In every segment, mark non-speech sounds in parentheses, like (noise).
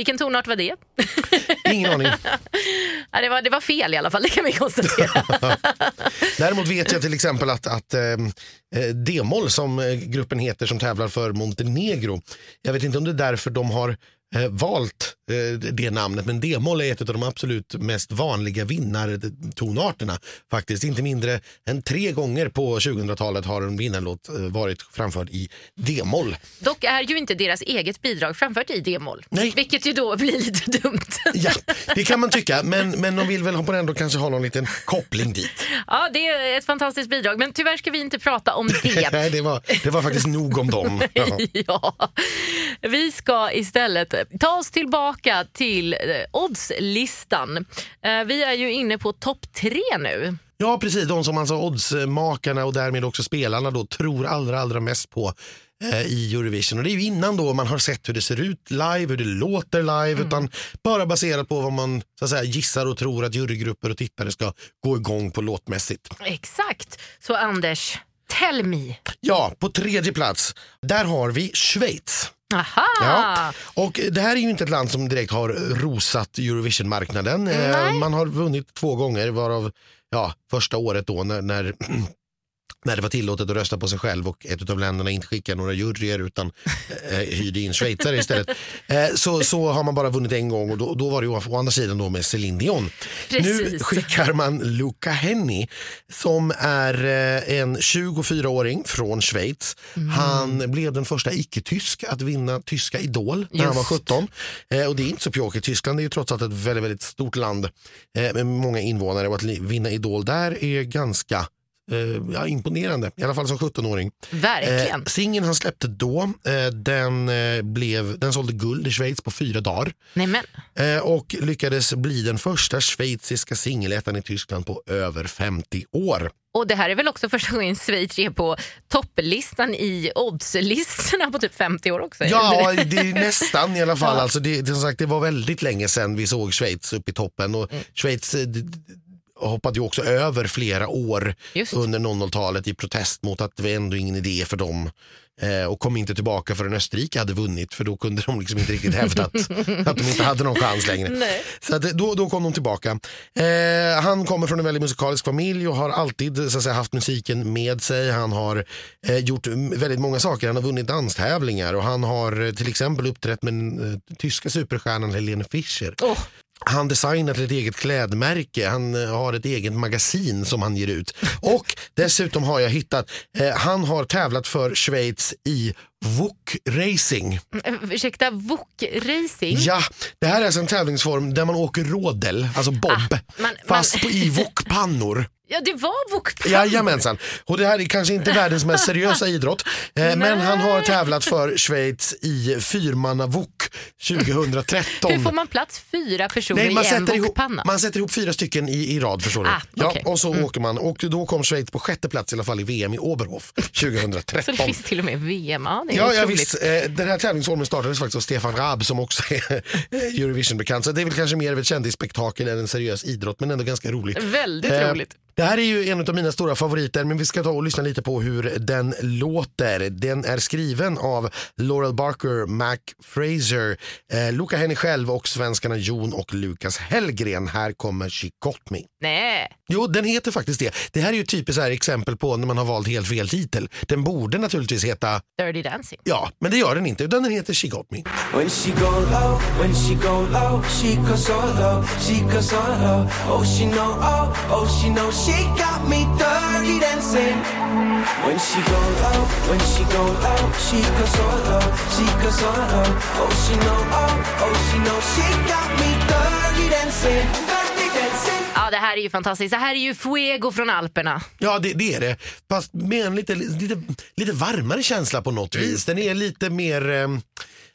Vilken tonart var det? Ingen aning. (laughs) Ja, det, var, det var fel i alla fall, det kan vi konstatera. (laughs) Däremot vet jag till exempel att, att eh, eh, D-moll som eh, gruppen heter som tävlar för Montenegro. Jag vet inte om det är därför de har eh, valt det namnet men D-moll är ett av de absolut mest vanliga vinnartonarterna. Faktiskt inte mindre än tre gånger på 2000-talet har en vinnarlåt eh, varit framförd i D-moll. Dock är ju inte deras eget bidrag framfört i D-moll. Vilket ju då blir lite dumt. (laughs) Ja, det kan man tycka men, men de vill väl på ändå kanske ha någon liten koppling dit. Ja, det är ett fantastiskt bidrag, men tyvärr ska vi inte prata om det. (laughs) Nej, det var, det var faktiskt nog om dem. Ja. (laughs) ja. Vi ska istället ta oss tillbaka till eh, oddslistan. Eh, Vi är ju inne på topp tre nu. Ja, precis. De som alltså oddsmakarna och därmed också spelarna då tror allra, allra mest på eh, i Eurovision. Och det är ju innan då man har sett hur det ser ut live, hur det låter live, utan bara baserat på vad man så att säga, gissar och tror att jurygrupper och tittare ska gå igång på låtmässigt. Exakt. Så Anders, tell me. Ja, på tredje plats, där har vi Schweiz. Aha! Ja. Och det här är ju inte ett land som direkt har rosat Eurovision-marknaden. Eh. Man har vunnit två gånger varav ja, första året då när, (clears throat) när, när det var tillåtet att rösta på sig själv och ett av länderna inte skickade några juryer utan eh, hyrde in schweizare istället. (laughs) Eh, så, så har man bara vunnit en gång och då, då var det ju å andra sidan då med Céline Dion. Nu Precis. skickar man Luca Henny som är eh, en 24-åring från Schweiz. Mm. Han blev den första icke-tysk att vinna tyska Idol när han var Just. 17. Eh, och det är inte så pjåkigt. Tyskland är ju trots allt ett väldigt, väldigt stort land eh, med många invånare och att vinna Idol där är ganska eh, ja, imponerande, i alla fall som 17-åring. Verkligen. Eh, singeln han släppte då, eh, den, eh, blev, den sålde guld i Schweiz på fyra dagar Nej, men. eh, och lyckades bli den första schweiziska singelettan i Tyskland på över 50 år. Och det här är väl också första gången Schweiz är på topplistan i oddslistorna på typ 50 år också? Ja, det är nästan i alla fall. (laughs) Ja. Alltså det, det, som sagt, det var väldigt länge sedan vi såg Schweiz upp i toppen. Och Mm. Schweiz eh, hoppade ju också över flera år Just. under 00-talet i protest mot att det var ändå ingen idé för dem eh, och kom inte tillbaka förrän Österrike hade vunnit för då kunde de liksom inte riktigt hävda att, (laughs) att de inte hade någon chans längre. Nej. Så att, då, då kom de tillbaka. Eh, han kommer från en väldigt musikalisk familj och har alltid så att säga, haft musiken med sig. Han har eh, gjort väldigt många saker. Han har vunnit danstävlingar och han har eh, till exempel uppträtt med den eh, tyska superstjärnan Helene Fischer. Åh, han designar ett eget klädmärke, han eh, har ett eget magasin som han ger ut. Och dessutom har jag hittat, eh, han har tävlat för Schweiz i VOK-racing. eh, ursäkta, VOK-racing? Ja, det här är alltså en tävlingsform där man åker rådel, alltså bob, Ah, man- fast man- i wokpannor. (laughs) Ja, det var vok Jajamensan. Och det här är kanske inte världens mest seriösa idrott, eh, men han har tävlat för Schweiz i fyrmanna-wok 2013. Hur får man plats fyra personer Nej, man i en wokpanna? man sätter ihop fyra stycken i, i rad förstår du. Ah, ja, okej. och så åker man och då kom Schweiz på sjätte plats i alla fall i VM i Oberhof (laughs) Så 2013. det finns till och med VM. Ja, är Ja, ja visst. Eh, Den här tävlingsformen startades faktiskt av Stefan Raab som också är Eurovision-bekant. Så det är väl kanske mer av ett kändisspektakel än en seriös idrott men ändå ganska roligt. Väldigt Eh, roligt. Det här är ju en av mina stora favoriter men vi ska ta och lyssna lite på hur den låter. Den är skriven av Laurel Barker, Mac Fraser, eh, Luca Henny själv och svenskarna Jon och Lukas Hellgren. Här kommer She Got Me. Nej, Jo, den heter faktiskt det. Det här är ju typiskt så här exempel på när man har valt helt fel titel. Den borde naturligtvis heta, Dirty Dancing. ja, men det gör den inte, utan den heter She Got Me. When she go low, when she go low, she goes so low, she goes so low. Oh, she know, oh, oh, she know, she got me dirty dancing. When she go low, when she go low, she goes so low, she goes so low. Oh, she know, oh, oh, she know, she got me dirty dancing, dirty dancing. Ja, det här är ju fantastiskt. Det här är ju Fuego från Alperna. Ja, det, det är det. Fast med en lite, lite, lite varmare känsla på något vis. Den är lite mer, eh,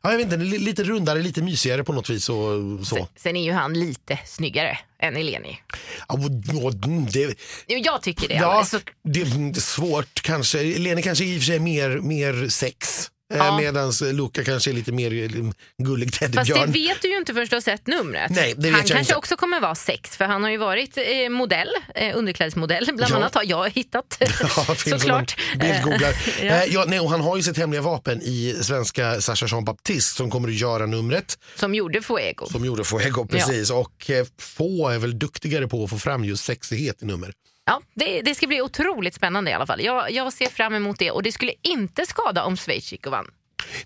ja, jag vet inte, li- lite rundare, lite mysigare på något vis. Och, så. Sen är ju han lite snyggare än Eleni. Ja, det, Jag tycker det. ja, Alltså, det är svårt kanske. Lene kanske i och för sig är mer, mer sex. Ja. Medan Luca kanske är lite mer eh, gullig Fast det teddybjörn. vet du ju inte förrän du har sett numret. Nej, han kanske inte. också kommer vara sex för han har ju varit eh, modell, eh, underklädesmodell bland Ja. annat har jag hittat. (laughs) Ja, Såklart. Bildgooglar. (laughs) Ja. Eh, ja, nej, och han har ju sitt hemliga vapen i svenska Sasha Jean Baptiste som kommer att göra numret. Som gjorde Fuego. Som gjorde Fuego precis. Och eh, få är väl duktigare på att få fram just sexighet i nummer. Ja, det, det ska bli otroligt spännande i alla fall. Jag, jag ser fram emot det och det skulle inte skada om Schweiz gick och vann.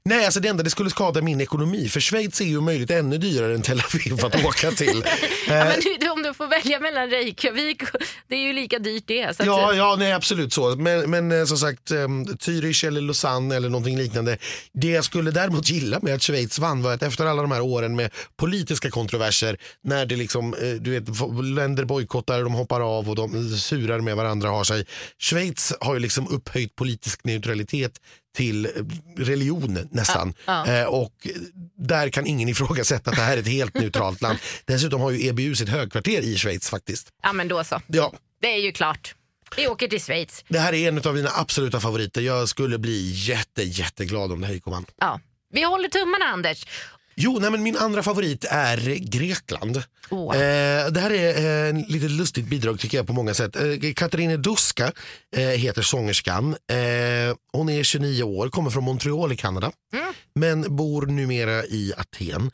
Nej, alltså det enda det skulle skada min ekonomi. För Schweiz är ju möjligt ännu dyrare än Tel Aviv att (laughs) åka till. Ja, Eh, du, om du får välja mellan Reykjavik det är ju lika dyrt det. Så att, Ja, ja nej, absolut så. Men, men eh, som sagt, um, Zürich eller Lausanne eller någonting liknande. Det jag skulle däremot gilla med att Schweiz vann var att efter alla de här åren med politiska kontroverser, när det liksom, eh, du vet, länder bojkottar, de hoppar av och de surar med varandra har sig. Schweiz har ju liksom upphöjt politisk neutralitet till eh, religion nästan. Ja, Eh, och där kan ingen ifrågasätta att det här är ett helt neutralt land. Dessutom har ju EBU sitt högkvarter i Schweiz faktiskt. ja, men då så. Ja, Det är ju klart. Vi åker till Schweiz. det här är en av mina absoluta favoriter. Jag skulle bli jätte, jätteglad om det här gick och vann. Ja. Vi håller tummarna Anders. Jo, nej, men min andra favorit är Grekland. Åh. Eh, det här är eh, ett lite lustigt bidrag tycker jag på många sätt. Eh, Katarina Duska eh, heter sångerskan. Eh, hon är 29 år, kommer från Montreal i Kanada. Men bor numera i Aten.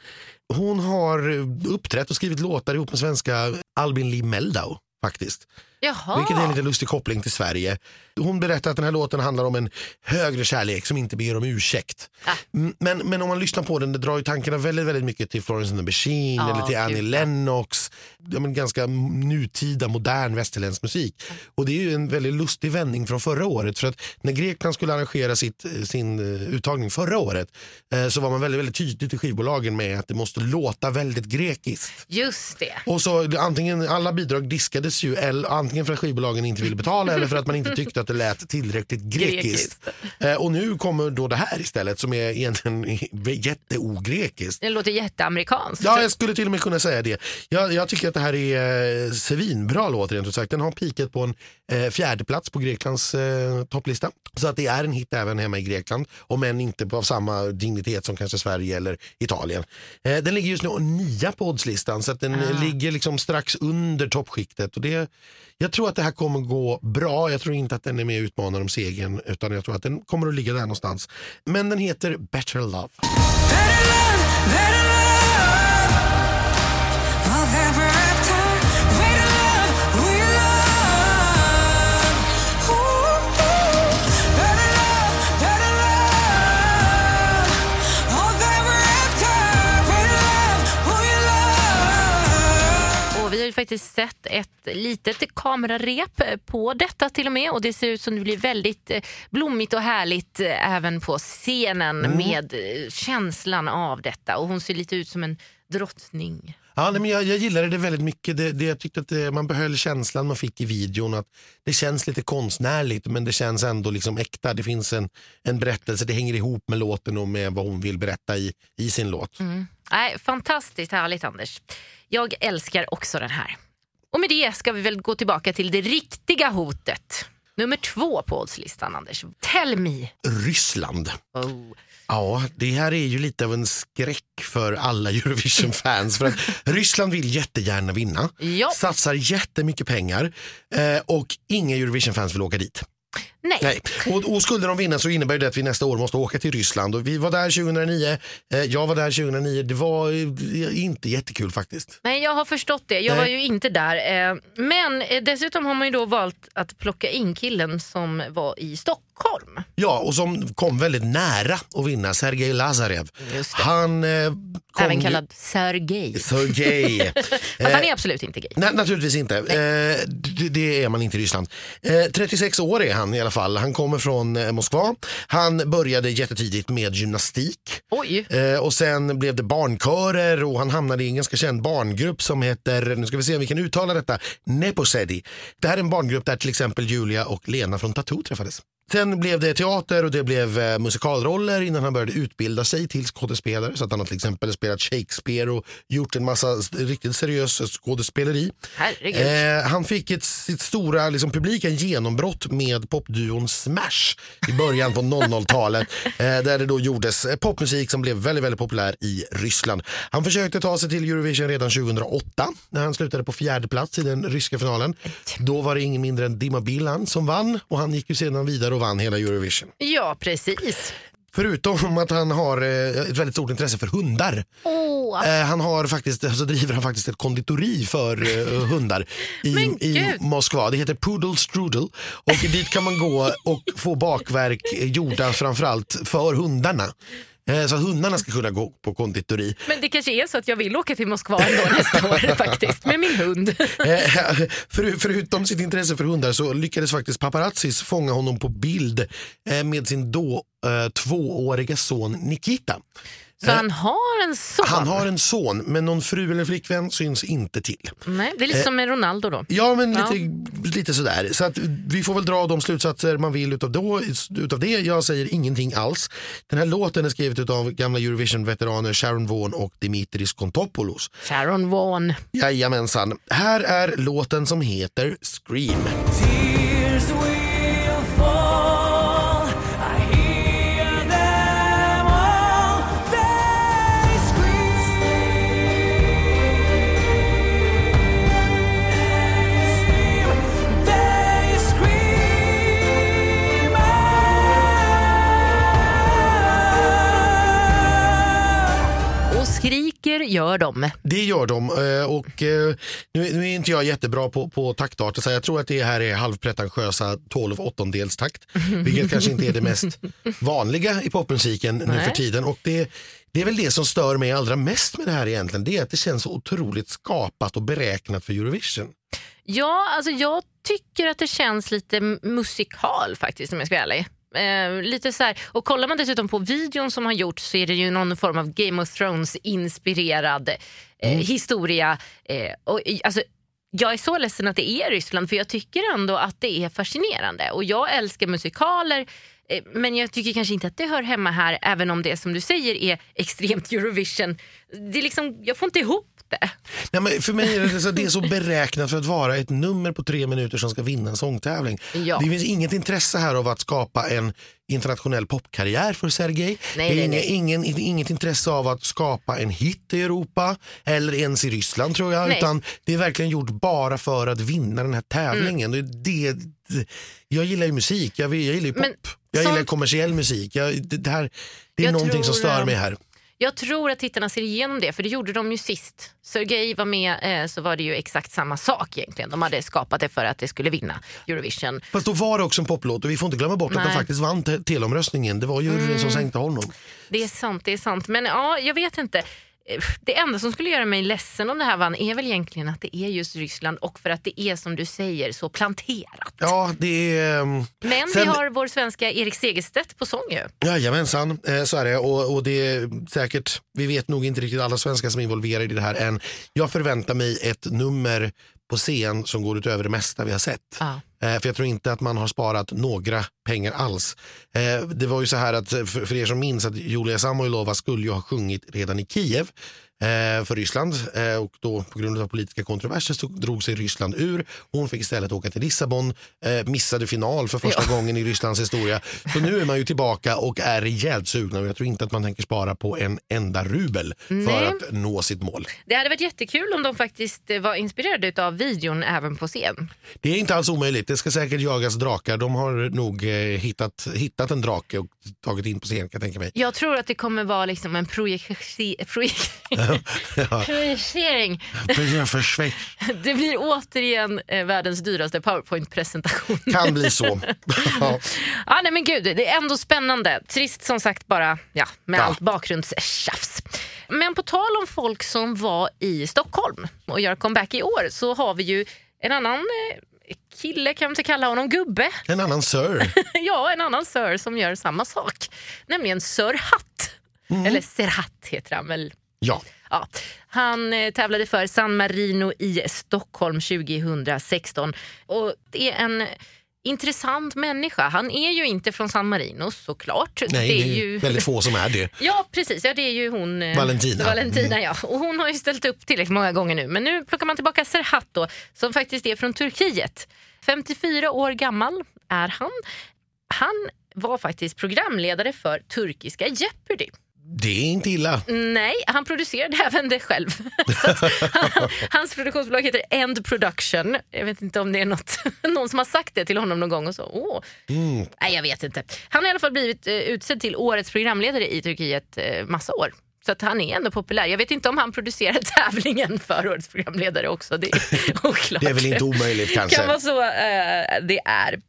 Hon har uppträtt och skrivit låtar ihop med svenska Albin Lee Meldau faktiskt. Jaha. Vilket är en lite lustig koppling till Sverige. Hon berättar att den här låten handlar om en högre kärlek som inte ber om ursäkt. Ah. Mm, Men, men om man lyssnar på den, det drar ju tankarna väldigt, väldigt mycket till Florence and the Machine Ja, eller till Annie gud. Lennox. Ja, men ganska nutida, modern västerländsk musik. Och det är ju en väldigt lustig vändning från förra året. För att när Grekland skulle arrangera sitt, sin eh, uttagning förra året eh, så var man väldigt, väldigt tydlig till skivbolagen med att det måste låta väldigt grekiskt. Just det. Och så antingen, alla bidrag diskades ju eller, antingen för att skivbolagen inte ville betala eller för att man inte tyckte att det lät tillräckligt grekiskt. Eh, och nu kommer då det här istället som är egentligen (laughs) jätteogrekiskt. Det låter jätteamerikanskt. Ja, jag skulle till och med kunna säga det. Jag, jag tycker att det här är eh, svinbra låt rent ut sagt. Den har peakat på en eh, fjärde plats på Greklands eh, topplista. Så att det är en hit även hemma i Grekland. Om än inte på av samma dignitet som kanske Sverige eller Italien. Eh, den ligger just nu nia på oddslistan så att den eh, Ah. ligger liksom strax under toppskiktet. Och det, jag tror att det här kommer gå bra. Jag tror inte att den är med och utmanar om segern utan jag tror att den kommer att ligga där någonstans. Men den heter Better Love. Better love, better love. Faktiskt sett ett litet kamerarep på detta till och med och det ser ut som det blir väldigt eh, blommigt och härligt eh, även på scenen Mm. med eh, känslan av detta och hon ser lite ut som en drottning. Ja, nej, men jag, jag gillade det väldigt mycket. Det, det, jag tyckte att det, man behöll känslan man fick i videon. Att det känns lite konstnärligt men det känns ändå liksom äkta. Det finns en, en berättelse, det hänger ihop med låten och med vad hon vill berätta i, i sin låt. Nej, fantastiskt härligt Anders. Jag älskar också den här. Och med det ska vi väl gå tillbaka till det riktiga hotet. Nummer två på oddslistan Anders. Tell me. Ryssland. Oh. Ja, det här är ju lite av en skräck för alla (laughs) Eurovision-fans. för att Ryssland vill jättegärna vinna, Ja. satsar jättemycket pengar eh, och inga Eurovision-fans vill åka dit. Nej. Nej. Och, och skulle de vinna så innebär det att vi nästa år måste åka till Ryssland. Och vi var där 2009, eh, jag var där 2009. Det var eh, inte jättekul faktiskt. Nej, jag har förstått det. Jag Nej. var ju inte där. Eh, Men eh, dessutom har man ju då valt att plocka in killen som var i Stockholm. Ja, och som kom väldigt nära att vinna, Sergej Lazarev. Han eh, kom Även kallad Sergej. Sergej. (laughs) Fast han är absolut inte gay. Nej, naturligtvis inte. Det, är man inte i Ryssland. Eh, 36 år är han i alla fall. Han kommer från eh, Moskva. Han började jättetidigt med gymnastik. Oj. Eh, och sen blev det barnkörer och han hamnade i en ganska känd barngrupp som heter, nu ska vi se om vi kan uttala detta, Neposedi. Det här är en barngrupp där till exempel Julia och Lena från Tattoo träffades. Sen blev det teater och det blev eh, musikalroller innan han började utbilda sig till skådespelare. Så att han har till exempel spelat Shakespeare och gjort en massa riktigt seriös skådespeleri. Eh, han fick ett, sitt stora liksom, publiken genombrott med popduon Smash i början på 00-talet. (laughs) Eh, där det då gjordes eh, popmusik som blev väldigt, väldigt populär i Ryssland. Han försökte ta sig till Eurovision redan 2008 när han slutade på fjärde plats i den ryska finalen. Då var det ingen mindre än Dima Bilan som vann och han gick ju sedan vidare och vann hela Eurovision. Ja, precis. Förutom (laughs) att han har eh, ett väldigt stort intresse för hundar. Eh, han har faktiskt, så driver han faktiskt ett konditori för eh, (laughs) hundar i, i. Moskva. Det heter Poodle Strudel och dit kan man gå och få bakverk gjorda framförallt för hundarna. Eh, så att hundarna ska kunna gå på konditori. men det kanske är så att jag vill åka till Moskva ändå (laughs) nästa år faktiskt, med min hund. (laughs) Eh, för, förutom sitt intresse för hundar så lyckades faktiskt paparazzis fånga honom på bild eh, med sin då eh, tvååriga son Nikita. Så han har en son? Han har en son men någon fru eller flickvän syns inte till. Nej, det är lite som med Ronaldo då. Ja, men Ja. lite, lite sådär. Så att vi får väl dra de slutsatser man vill utav, då, utav det. Jag säger ingenting alls. Den här låten är skriven av gamla Eurovision-veteraner Sharon Vaughan och Dimitris Kontopoulos. Sharon Vaughan. Jajamensan. Här är låten som heter Scream. Skriker gör de. Det gör de eh, och eh, nu, är inte jag jättebra på, på taktarter så jag tror att det här är halvpretentiösa 12 åttondels takt (laughs) vilket kanske inte är det mest vanliga i popmusiken nu för tiden och det, det är väl det som stör mig allra mest med det här egentligen det är att det känns så otroligt skapat och beräknat för Eurovision. Ja, alltså jag tycker att det känns lite musikal faktiskt om jag ska vara ärlig. Eh, lite så här. Och kollar man dessutom på videon som har gjorts så är det ju någon form av Game of Thrones inspirerad eh, historia. Eh, och, alltså, jag är så ledsen att det är Ryssland för jag tycker ändå att det är fascinerande. Och jag älskar musikaler eh, men jag tycker kanske inte att det hör hemma här även om det som du säger är extremt Eurovision. Det är liksom, jag får inte ihop det. Nej, men för mig är det, så, det är så beräknat för att vara ett nummer på tre minuter som ska vinna en sångtävling. Ja. Det finns inget intresse här av att skapa en internationell popkarriär för Sergej. Nej, det är nej, inga, nej. Ingen, inget intresse av att skapa en hit i Europa eller ens i Ryssland tror jag. Nej. Utan det är verkligen gjort bara för att vinna den här tävlingen. Mm. Det, det, jag gillar ju musik, jag, jag gillar ju pop. Men jag gillar kommersiell musik. Jag, det, här, det är Jag någonting som tror, stör eh, mig här. Jag tror att tittarna ser igenom det, för det gjorde de ju sist. Sergej var med eh, så var det ju exakt samma sak egentligen. De hade skapat det för att det skulle vinna Eurovision. Fast då var det också en poplåt och vi får inte glömma bort att Nej. Mm. de faktiskt vann te- teleomröstningen. Det var juryn som sänkte honom. Det är sant, det är sant. Men ja, jag vet inte. Det enda som skulle göra mig ledsen om det här vann är väl egentligen att det är just Ryssland och för att det är som du säger så planterat. Ja, det är... ehm, Men vi Sen- har vår svenska Erik Segerstedt på sång ju. Jajamensan, eh, så är det. Och, och det är säkert, vi vet nog inte riktigt alla svenskar som är involverade i det här än. Jag förväntar mig ett nummer på scen som går utöver det mesta vi har sett. Ja. Eh, för jag tror inte att man har sparat några pengar alls. Eh, det var ju så här att eh, för, för er som minns att Julia Samoilova skulle ju ha sjungit redan i Kiev för Ryssland eh, och då på grund av politiska kontroverser så drog sig Ryssland ur. Hon fick istället åka till Lissabon, eh, missade final för första gången i Rysslands historia. Så nu är man ju tillbaka och är rejält sugna och jag tror inte att man tänker spara på en enda rubel för Nej. att nå sitt mål. Det hade varit jättekul om de faktiskt eh, var inspirerade av videon även på scen. Det är inte alls omöjligt. Det ska säkert jagas drakar. De har nog eh, hittat, hittat en drake och tagit in på scen kan jag tänka mig. Jag tror att det kommer vara liksom en projek- (laughs) projicering. (laughs) Det blir återigen eh, världens dyraste powerpoint-presentation. Kan bli så. (laughs) Ja. ah, nej men gud, det är ändå spännande. Trist som sagt bara ja, med Ja. allt bakgrundstjafs. Men på tal om folk som var i Stockholm och gör comeback i år så har vi ju en annan eh, kille, kan man inte kalla honom gubbe? (laughs) En annan Sir. ja, en annan Sir som gör samma sak. Nämligen Sir Hatt. Eller Serhat heter han väl. Ja. Ja, han eh, tävlade för San Marino i Stockholm 2016. Och det är en intressant människa. Han är ju inte från San Marino såklart. Nej, det är ju... väldigt få som är det. (laughs) Ja precis, ja, det är ju hon eh, Valentina. Valentina ja. Och hon har ju ställt upp tillräckligt många gånger nu. Men nu plockar man tillbaka Serhat då, som faktiskt är från Turkiet. 54 år gammal är han. Han var faktiskt programledare för turkiska Jeopardy. Det är inte illa. Nej, han producerade även det själv. (laughs) Hans produktionsbolag heter End Production. Jag vet inte om det är något, (laughs) någon som har sagt det till honom någon gång och så. Åh. Nej, jag vet inte. Han har i alla fall blivit eh, utsedd till årets programledare i Turkiet eh, massa år. Så att han är ändå populär. Jag vet inte om han producerar (laughs) tävlingen för årets programledare också. Det är oklart. Det är väl inte omöjligt kanske. kan vara så eh, det är.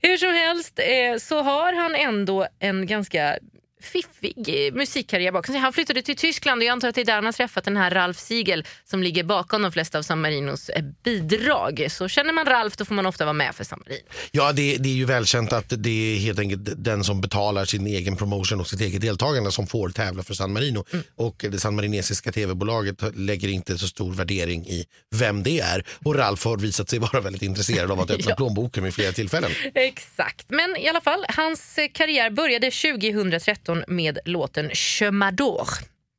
Hur som helst eh, så har han ändå en ganska fiffig eh, musikkarriär bakom sig. Han flyttade till Tyskland och jag antar att det är där han har träffat den här Ralf Siegel som ligger bakom de flesta av San Marinos eh, bidrag. Så känner man Ralf då får man ofta vara med för San Marino. Ja, det, det är ju välkänt att det är helt enkelt den som betalar sin egen promotion och sitt eget deltagande som får tävla för San Marino. Mm. Och det sanmarinesiska tv-bolaget lägger inte så stor värdering i vem det är. Och Ralf har visat sig vara väldigt intresserad av att öppna (laughs) Ja. plånboken vid flera tillfällen. Exakt, men i alla fall, hans karriär började 2013 med låten Chemador.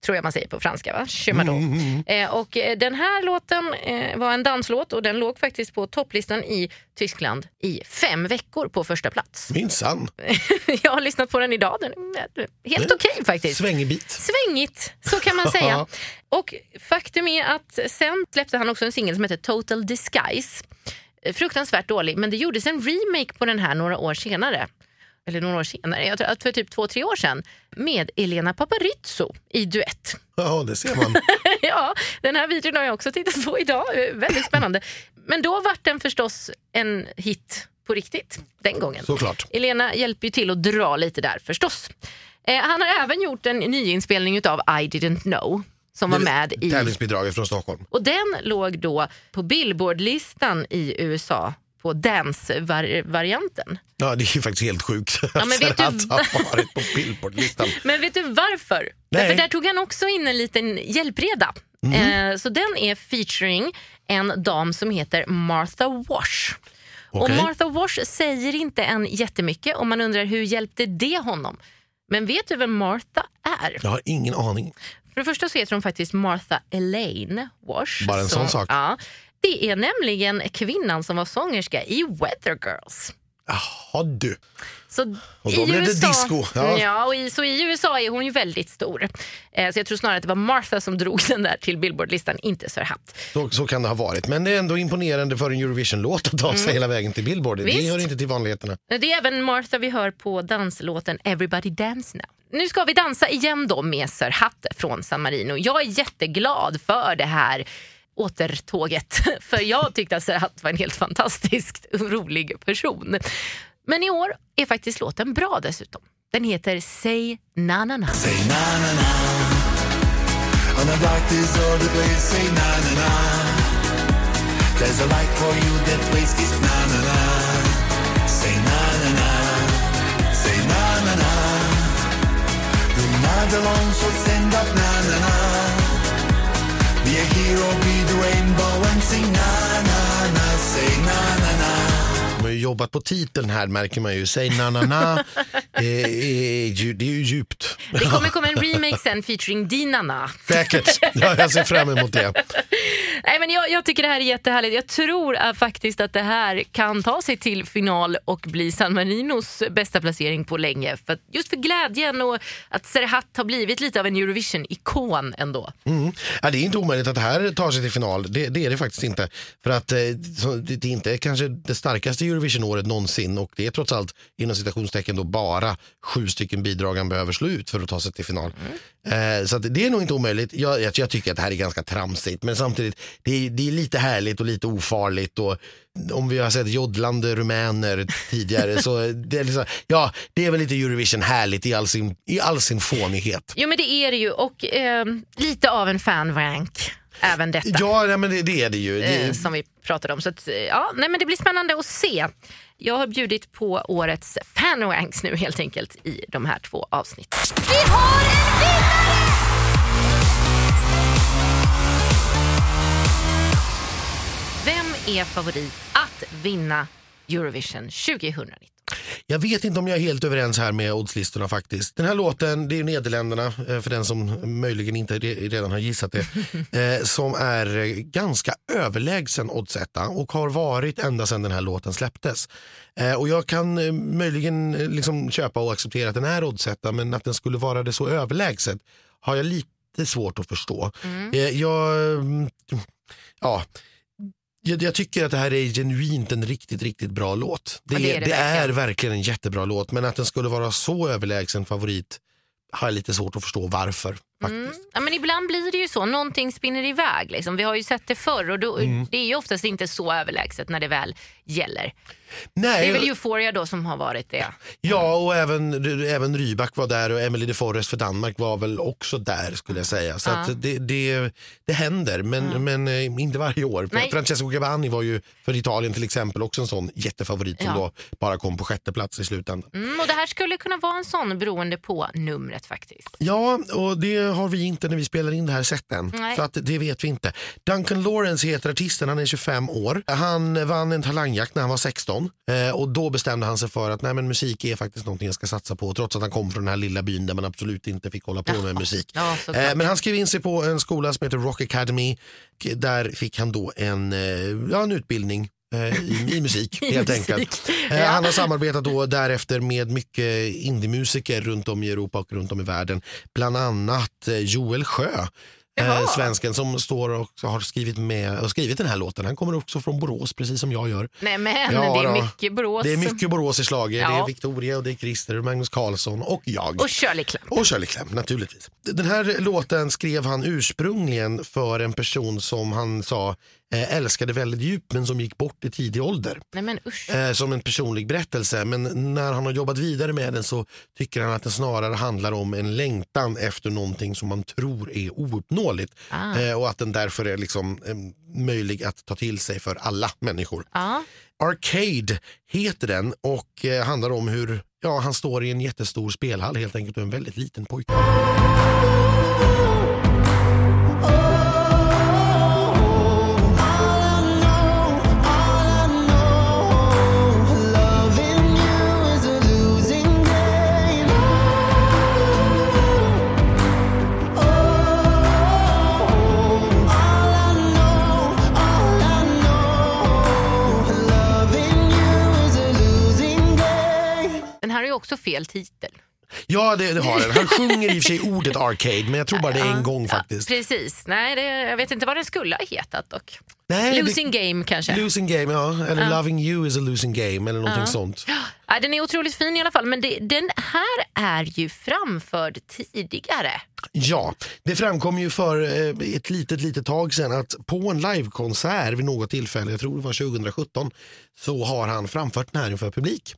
Tror jag man säger på franska va? Chemador. Eh, och eh, den här låten eh, var en danslåt och den låg faktiskt på topplistan i Tyskland i fem veckor på första plats. Minsann. (laughs) jag har lyssnat på den idag, den är helt okej faktiskt. Svängig bit. Svängigt, så kan man (laughs) säga. Och faktum är att sen släppte han också en singel som heter Total Disguise. Eh, Fruktansvärt dålig, men det gjordes en remake på den här några år senare. Eller några år senare, jag tror att för typ två, tre år sedan. Med Elena Paparizou i duett. Ja, det ser man. (laughs) ja, den här videon har jag också tittat på idag. Väldigt spännande. Men då var den förstås en hit på riktigt den gången. Såklart. Elena hjälper ju till att dra lite där förstås. Eh, han har även gjort en nyinspelning av I didn't know som var med i... Tävlingsbidraget från Stockholm. Och den låg då på Billboardlistan i USA på dance-varianten. Ja, det är ju faktiskt helt sjukt Ja, (laughs) men vet du att ha varit på Billboardlistan. (laughs) Men vet du varför? Nej. Därför där tog han också in en liten hjälpreda. Mhm. Eh, så den är featuring en dam som heter Martha Wash. Och Okej. Martha Wash säger inte än jättemycket och man undrar hur hjälpte det honom? Men vet du vem Martha är? Jag har ingen aning. För det första så heter hon faktiskt Martha Elaine Wash. Bara en sån sak. Ja, det är nämligen kvinnan som var sångerska i Weather Girls. Jaha du. Så Och då blev det disco, ja. Ja. och i, så i USA är hon ju väldigt stor. Eh, så jag tror snarare att det var Martha som drog den där till Billboardlistan, inte Serhat. Så, så kan det ha varit. Men det är ändå imponerande för en Eurovision-låt att ta sig hela vägen till Billboard. Det Mm. Visst. hör inte till vanligheterna. Det är även Martha vi hör på danslåten Everybody Dance Now. Nu ska vi dansa igen då med Serhat från San Marino. Jag är jätteglad för det här återtåget. (laughs) För jag tyckte alltså att Serhat var en helt fantastiskt rolig person. Men i år är faktiskt låten bra dessutom. Den heter Say Na Na Na. Say na na na. On the dark deserted place, say na na na. There's a light for you that waits is na na na. Say na na na. Say na na na. You're not alone, so stand up na na na. Be a hero, be the rainbow and sing na na na. Say na na na. Har ju jobbat på titeln här märker man ju. Säg na na na. (laughs) Eh, eh, det är ju djupt. Det kommer komma en remake sen featuring Dinana. Säkert. Ja, jag ser fram emot det. Nej, men jag, jag tycker det här är jättehärligt. Jag tror äh, faktiskt att det här kan ta sig till final och bli San Marinos bästa placering på länge. För, att- just för glädjen och att Serhat har blivit lite av en Eurovision-ikon ändå. Mm. Ja, det är inte omöjligt att det här tar sig till final. Det, det är det faktiskt inte. För att eh, så, det är inte kanske det starkaste Eurovision-året någonsin och det är trots allt inom citationstecken då bara sju stycken bidrag han behöver slå ut för att ta sig till final. Eh, så det är nog inte omöjligt. Jag, jag, jag tycker att det här är ganska tramsigt men samtidigt det är, det är lite härligt och lite ofarligt och om vi har sett joddlande rumäner tidigare så (laughs) det är, liksom, ja, det är väl lite Eurovision härligt i all sin, i all sin fånighet. Jo men det är det ju och eh, lite av en fanrank även detta. Ja, nej, men det, det är det ju. Det, eh, som vi pratade om. Så att, eh, ja, nej, men det blir spännande att se. Jag har bjudit på årets fanranks nu helt enkelt i de här två avsnitten. Vi har en vinnare! Vem är favorit att vinna Eurovision 2019. Jag vet inte om jag är helt överens här med oddslistorna faktiskt. Den här låten, det är Nederländerna, eh, för den som möjligen inte re- redan har gissat det, (laughs) eh, som är eh, ganska överlägsen oddsetta och har varit ända sedan den här låten släpptes. Och jag kan möjligen liksom köpa och acceptera att den är oddsetta, men att den skulle vara det så överlägset har jag lite svårt att förstå. Eh, Jag, mm, ja, jag, jag tycker att det här är genuint en riktigt, riktigt bra låt. Det, Ja, det är det, det är verkligen. verkligen en jättebra låt, men att den skulle vara så överlägsen favorit har jag lite svårt att förstå varför. Mm. faktiskt. Ja, men ibland blir det ju så, någonting spinner iväg. Liksom. Vi har ju sett det förr och då, Mm. det är ju oftast inte så överlägset när det väl gäller. Nej, Det är väl Euphoria då som har varit det. Ja, och även, även Rybak var där och Emily de Forest för Danmark var väl också där skulle jag säga. Så Ja. det, det, det händer, men, men eh, inte varje år. Nej. Francesco Gavani var ju för Italien till exempel också en sån jättefavorit som Ja. då bara kom på sjätte plats i slutändan. Mm, och det här skulle kunna vara en sån beroende på numret faktiskt. Ja, och det har vi inte när vi spelar in det här set än. Nej. Så att det vet vi inte. Duncan Lawrence heter artisten, han är 25 år. Han vann en talangjakt när han var 16 eh, och då bestämde han sig för att nej, men musik är faktiskt någonting jag ska satsa på trots att han kom från den här lilla byn där man absolut inte fick hålla på med musik. Ja. Eh, men han skrev in sig på en skola som heter Rock Academy. Där fick han då en, eh, ja, en utbildning i, i musik (laughs) helt enkelt. Eh, Ja. Han har samarbetat då därefter med mycket indiemusiker runt om i Europa och runt om i världen. Bland annat eh, Joel Sjö. Eh, Jaha. svensken som står och har skrivit, med, och skrivit den här låten. Han kommer också från Borås precis som jag gör. Nej men Ja, det är då. mycket Borås. Det är mycket Borås i slaget. Det är Ja. Victoria och det är Christer, Magnus Carlsson och jag. Och Shirley Clamp. Och Shirley Clamp naturligtvis. Den här låten skrev han ursprungligen för en person som han sa eh, älskade väldigt djupt men som gick bort i tidig ålder. Nej men. Eh, som en personlig berättelse. Men när han har jobbat vidare med den så tycker han att den snarare handlar om en längtan efter någonting som man tror är ouppnåeligt. Ah. Eh, och att den därför är liksom, eh, möjlig att ta till sig för alla människor. Ja. Arcade heter den och eh, handlar om hur ja, han står i en jättestor spelhall helt enkelt och en väldigt liten pojke. Också fel titel. Ja, det, det har den. Han sjunger i och för sig ordet arcade, men jag tror bara det är en gång faktiskt. Precis. Nej, det, jag vet inte vad den skulle ha hetat dock. Nej, Losing game kanske. det, losing game, ja. Eller loving you is a losing game eller någonting sånt. Ja, den är otroligt fin i alla fall, men det, den här är ju framförd tidigare. Ja, det framkom ju för eh, ett litet, litet tag sedan att på en livekonsert vid något tillfälle, jag tror det var 2017, så har han framfört den här inför publik.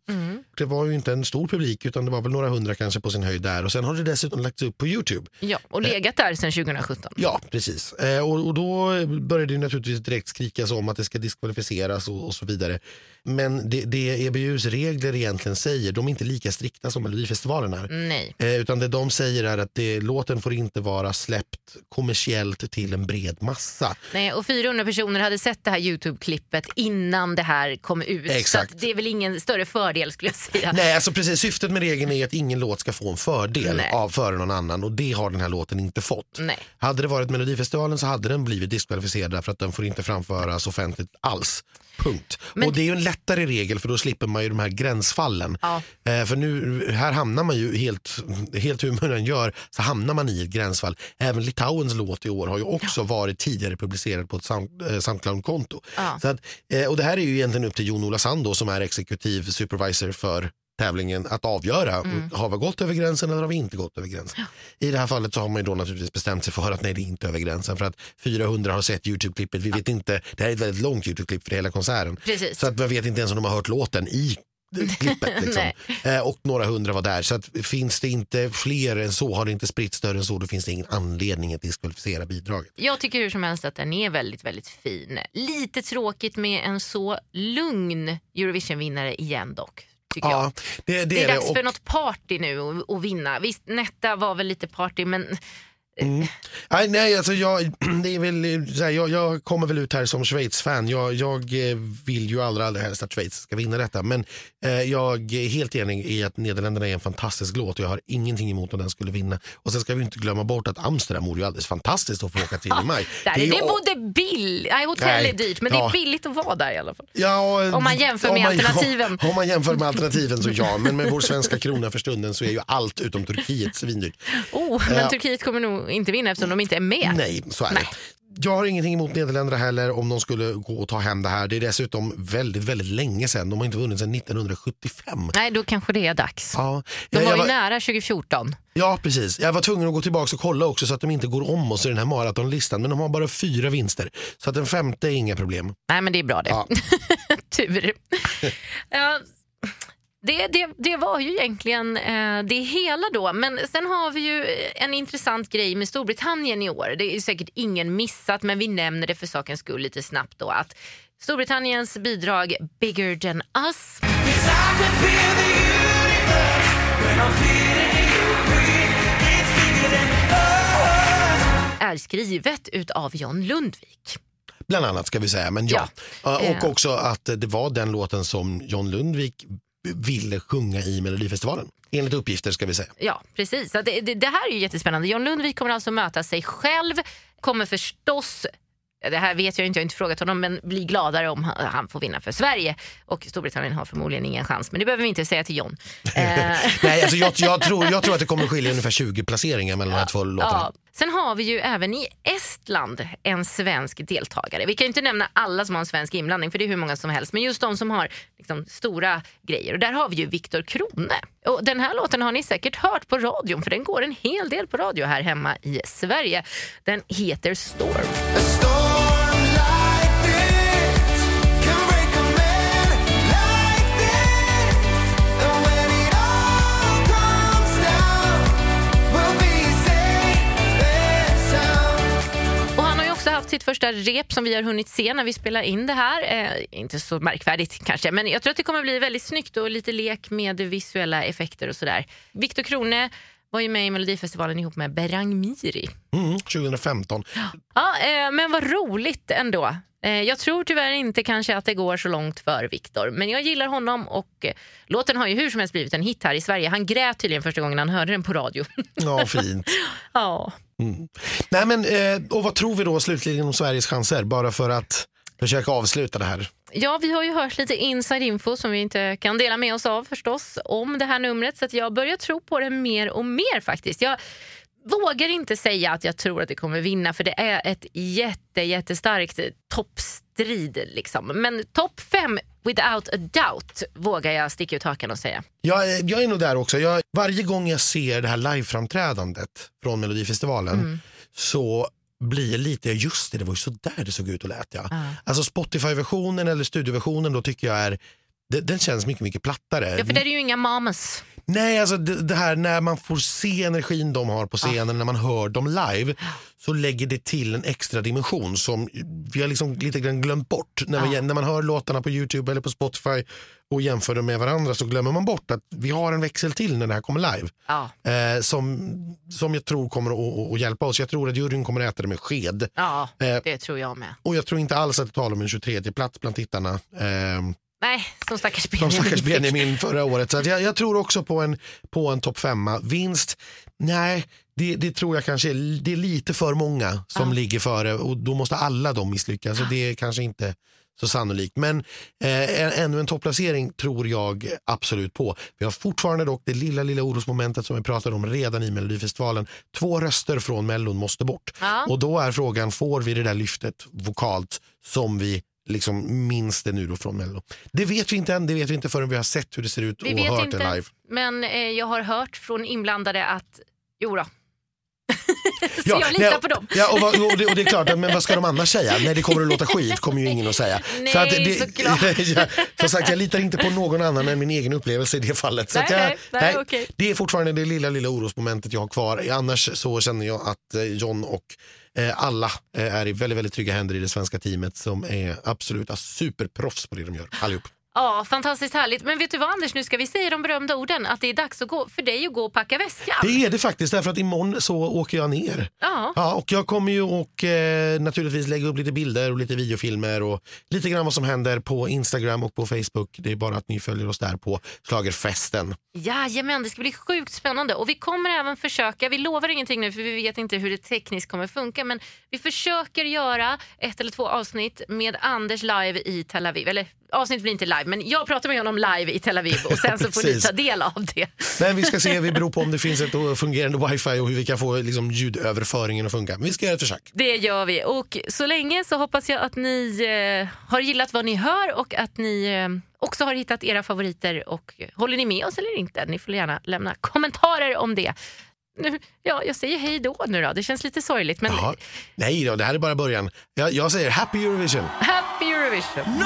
Det var ju inte en stor publik utan det var väl några hundra kanske på sin höjd där och sen har det dessutom lagts upp på Youtube. Ja, och legat där sedan 2017. Ja, precis. Eh, och, och då började det naturligtvis direkt skrikas om att det ska diskvalificeras och, och så vidare. Men det, det EBUs regler egentligen säger, de är inte lika strikta som Melodifestivalen är. Nej. Eh, utan det de säger är att det, låten får inte vara släppt kommersiellt till en bred massa. Nej, och 400 personer hade sett det här Youtube-klippet innan det här kom ut. Exakt. Så det är väl ingen större fördel skulle jag säga. Nej, alltså precis, syftet med regeln är att ingen låt ska få en fördel Nej. av före någon annan och det har den här låten inte fått. Nej. Hade det varit Melodifestivalen så hade den blivit diskvalificerad därför att den får inte framföras offentligt alls. Punkt. Men- Och det är ju en lättare regel för då slipper man ju de här gränsfallen. Ja. Eh, för nu, här hamnar man ju helt, helt hur man än gör så hamnar man i ett gränsfall. Även Litauens låt i år har ju också varit tidigare publicerad på ett Sound, eh, Soundcloud-konto. Ja. Så att, eh, och det här är ju egentligen upp till Jon-Ola Sand då, som är exekutiv supervisor för tävlingen att avgöra. Mm. Har vi gått över gränsen eller har vi inte gått över gränsen? I det här fallet så har man ju då naturligtvis bestämt sig för att nej det är inte över gränsen för att 400 har sett Youtube-klippet. Vi vet inte, det här är ett väldigt långt Youtube-klipp för hela konserten. Precis. Så att man vet inte ens om de har hört låten i klippet. (laughs) Liksom. eh, och några hundra var där. Så att finns det inte fler än så, har det inte spritt större än så, då finns det ingen anledning att diskvalificera bidraget. Jag tycker hur som helst att den är väldigt, väldigt fin. Lite tråkigt med en så lugn Eurovision-vinnare igen dock. Tycker jag. Ja, det, det, Det är är dags det. för Och- något party nu att- att vinna. Visst, Netta var väl lite party men Nej, nej alltså jag, (clears throat) det är väl, så här, jag, jag kommer väl ut här som Schweiz-fan. Jag, jag eh, vill ju allra, allra helst att Schweiz ska vinna detta. Men eh, jag är helt enig i att Nederländerna är en fantastisk låt och jag har ingenting emot om den skulle vinna. Och sen ska vi inte glömma bort att Amsterdam vore ju alldeles fantastiskt att få åka till i maj. Där är det både bill, nej, hotell Nej, är dyrt men det ja. är billigt att vara där i alla fall. Ja, Om man jämför med alternativen. Om, man jämför med alternativen så ja, men med vår svenska krona för stunden så är ju allt utom Turkiet svindyrt. Oh, men Ja. Turkiet kommer nog inte vinna eftersom de inte är med. Nej, så är Nej. det. Jag har ingenting emot Nederländerna heller om de skulle gå och ta hem det här. Det är dessutom väldigt, väldigt länge sedan. De har inte vunnit sedan 1975. Nej, då kanske det är dags. Ja, De jag, var jag ju var, nära 2014. ja, precis. Jag var tvungen att gå tillbaka och kolla också så att de inte går om oss i den här maratonlistan. Men de har bara fyra vinster. Så att den femte är inga problem. Nej, men det är bra det. Ja. (laughs) Tur. (laughs) Ja, det, det, det var ju egentligen eh, det hela då. Men sen har vi ju en intressant grej med Storbritannien i år. Det är säkert ingen missat, men vi nämner det för sakens skull lite snabbt då. Att Storbritanniens bidrag Bigger than us är skrivet utav John Lundvik. Bland annat ska vi säga, men ja. Ja. Ja, Och Eh. också att det var den låten som John Lundvik ville sjunga i Melodifestivalen. Enligt uppgifter ska vi säga. Ja, precis. Det, det, det här är ju jättespännande. John Lundvik kommer alltså möta sig själv, kommer förstås ja, det här vet jag inte, jag har inte frågat honom, men bli gladare om han, får vinna för Sverige. Och Storbritannien har förmodligen ingen chans, men det behöver vi inte säga till John. (laughs) Eh, Nej, alltså jag, jag, tror, jag tror att det kommer skilja ungefär 20 placeringar mellan de här två låtarna. Ja. Sen har vi ju även i Estland en svensk deltagare. Vi kan ju inte nämna alla som har en svensk inblandning för det är hur många som helst. Men just de som har liksom, stora grejer. Och där har vi ju Viktor Krone. Och den här låten har ni säkert hört på radion för den går en hel del på radio här hemma i Sverige. Den heter Storm. A storm haft sitt första rep som vi har hunnit se när vi spelar in det här. Eh, inte så märkvärdigt kanske, men jag tror att det kommer bli väldigt snyggt och lite lek med visuella effekter och sådär. Viktor Krone var ju med i Melodifestivalen ihop med Berang Miri. Mm, 2015. Ja, eh, men vad roligt ändå. Eh, jag tror tyvärr inte kanske att det går så långt för Viktor, men jag gillar honom och eh, låten har ju hur som helst blivit en hit här i Sverige. Han grät tydligen första gången han hörde den på radio. (laughs) Ja, fint. ja. Nej, men, eh, och vad tror vi då slutligen om Sveriges chanser? Bara för att försöka avsluta det här. Ja, vi har ju hört lite inside info som vi inte kan dela med oss av förstås om det här numret så jag börjar tro på det mer och mer faktiskt. Jag vågar inte säga att jag tror att det kommer vinna för det är ett jätte, jättestarkt toppstrid liksom. Men topp fem without a doubt vågar jag sticka ut hakan och säga. Jag, är- jag är nog där också. Jag, varje gång jag ser det här liveframträdandet från Melodifestivalen Mm. så blir lite, just det, det var ju så där det såg ut och lät. Ja. Alltså Spotify-versionen eller studioversionen då tycker jag är det- den känns mycket, mycket plattare. Ja, för det är ju inga mamas. Nej, alltså det, det här när man får se energin de har på scenen, när man hör dem live, så lägger det till en extra dimension som vi har liksom lite grann glömt bort. När, vi, när man hör låtarna på Youtube eller på Spotify och jämför dem med varandra så glömmer man bort att vi har en växel till när det här kommer live. Ja. Eh, som, som jag tror kommer att, att, att hjälpa oss. Jag tror att juryn kommer att äta det med sked. ja, Eh, det tror jag med. och jag tror inte alls att det talar om en 23 plats bland tittarna. Eh, Nej, som stackars som Benjamin. stackars Benjamin förra året. Så att jag, jag tror också på en, på en topp femma. Vinst, nej, det, det tror jag kanske är, det är lite för många som ligger före och då måste alla de misslyckas. Så det är kanske inte så sannolikt. Men eh, ännu en topplacering tror jag absolut på. Vi har fortfarande dock det lilla, lilla orosmomentet som vi pratade om redan i Melodifestivalen. Två röster från Mellon måste bort. Ja. Och då är frågan, får vi det där lyftet vokalt som vi liksom minns det nu då från Mello? Det vet vi inte än, det vet vi inte förrän vi har sett hur det ser ut Vi och hört inte, det live. men eh, jag har hört från inblandade att jo då. (laughs) Så Ja, jag litar nej, på dem. Ja, och, vad- och, det, och det är klart, att- men vad ska de annars säga? Nej, det kommer att låta skit, kommer ju ingen att säga. Nej, såklart. (laughs) ja, som sagt, jag litar inte på någon annan än min egen upplevelse i det fallet. Så Nej, att jag, nej, nej, okej. Det är fortfarande det lilla, lilla orosmomentet jag har kvar. Annars så känner jag att eh, John och eh, alla eh, är i väldigt, väldigt trygga händer i det svenska teamet som är absoluta superproffs på det de gör, allihop. Ja, fantastiskt härligt. Men vet du vad Anders, nu ska vi säga de berömda orden att det är dags att gå, för dig att gå och packa väskan. Det är det faktiskt, därför att imorgon så åker jag ner. Ja. Ja, och jag kommer ju och eh, naturligtvis lägga upp lite bilder och lite videofilmer och lite grann vad som händer på Instagram och på Facebook. Det är bara att ni följer oss där på Schlagerfesten. Jajamän, det ska bli sjukt spännande. Och vi kommer även försöka, vi lovar ingenting nu för vi vet inte hur det tekniskt kommer funka, men vi försöker göra ett eller två avsnitt med Anders live i Tel Aviv. Eller avsnitt blir inte live, men jag pratar med honom live i Tel Aviv och sen så får ni ta del av det. Men vi ska se, vi beror på om det (laughs) finns ett fungerande wifi och hur vi kan få liksom, ljudöverföringen att funka. Men vi ska göra ett försök. Det gör vi. Och så länge så hoppas jag att ni eh, har gillat vad ni hör och att ni eh, också har hittat era favoriter. Och håller ni med oss eller inte? Ni får gärna lämna kommentarer om det. Nu, ja, jag säger hej då nu då. Det känns lite sorgligt men Jaha. Nej då, det här är bara början. Jag, jag säger happy Eurovision. happy Eurovision! No,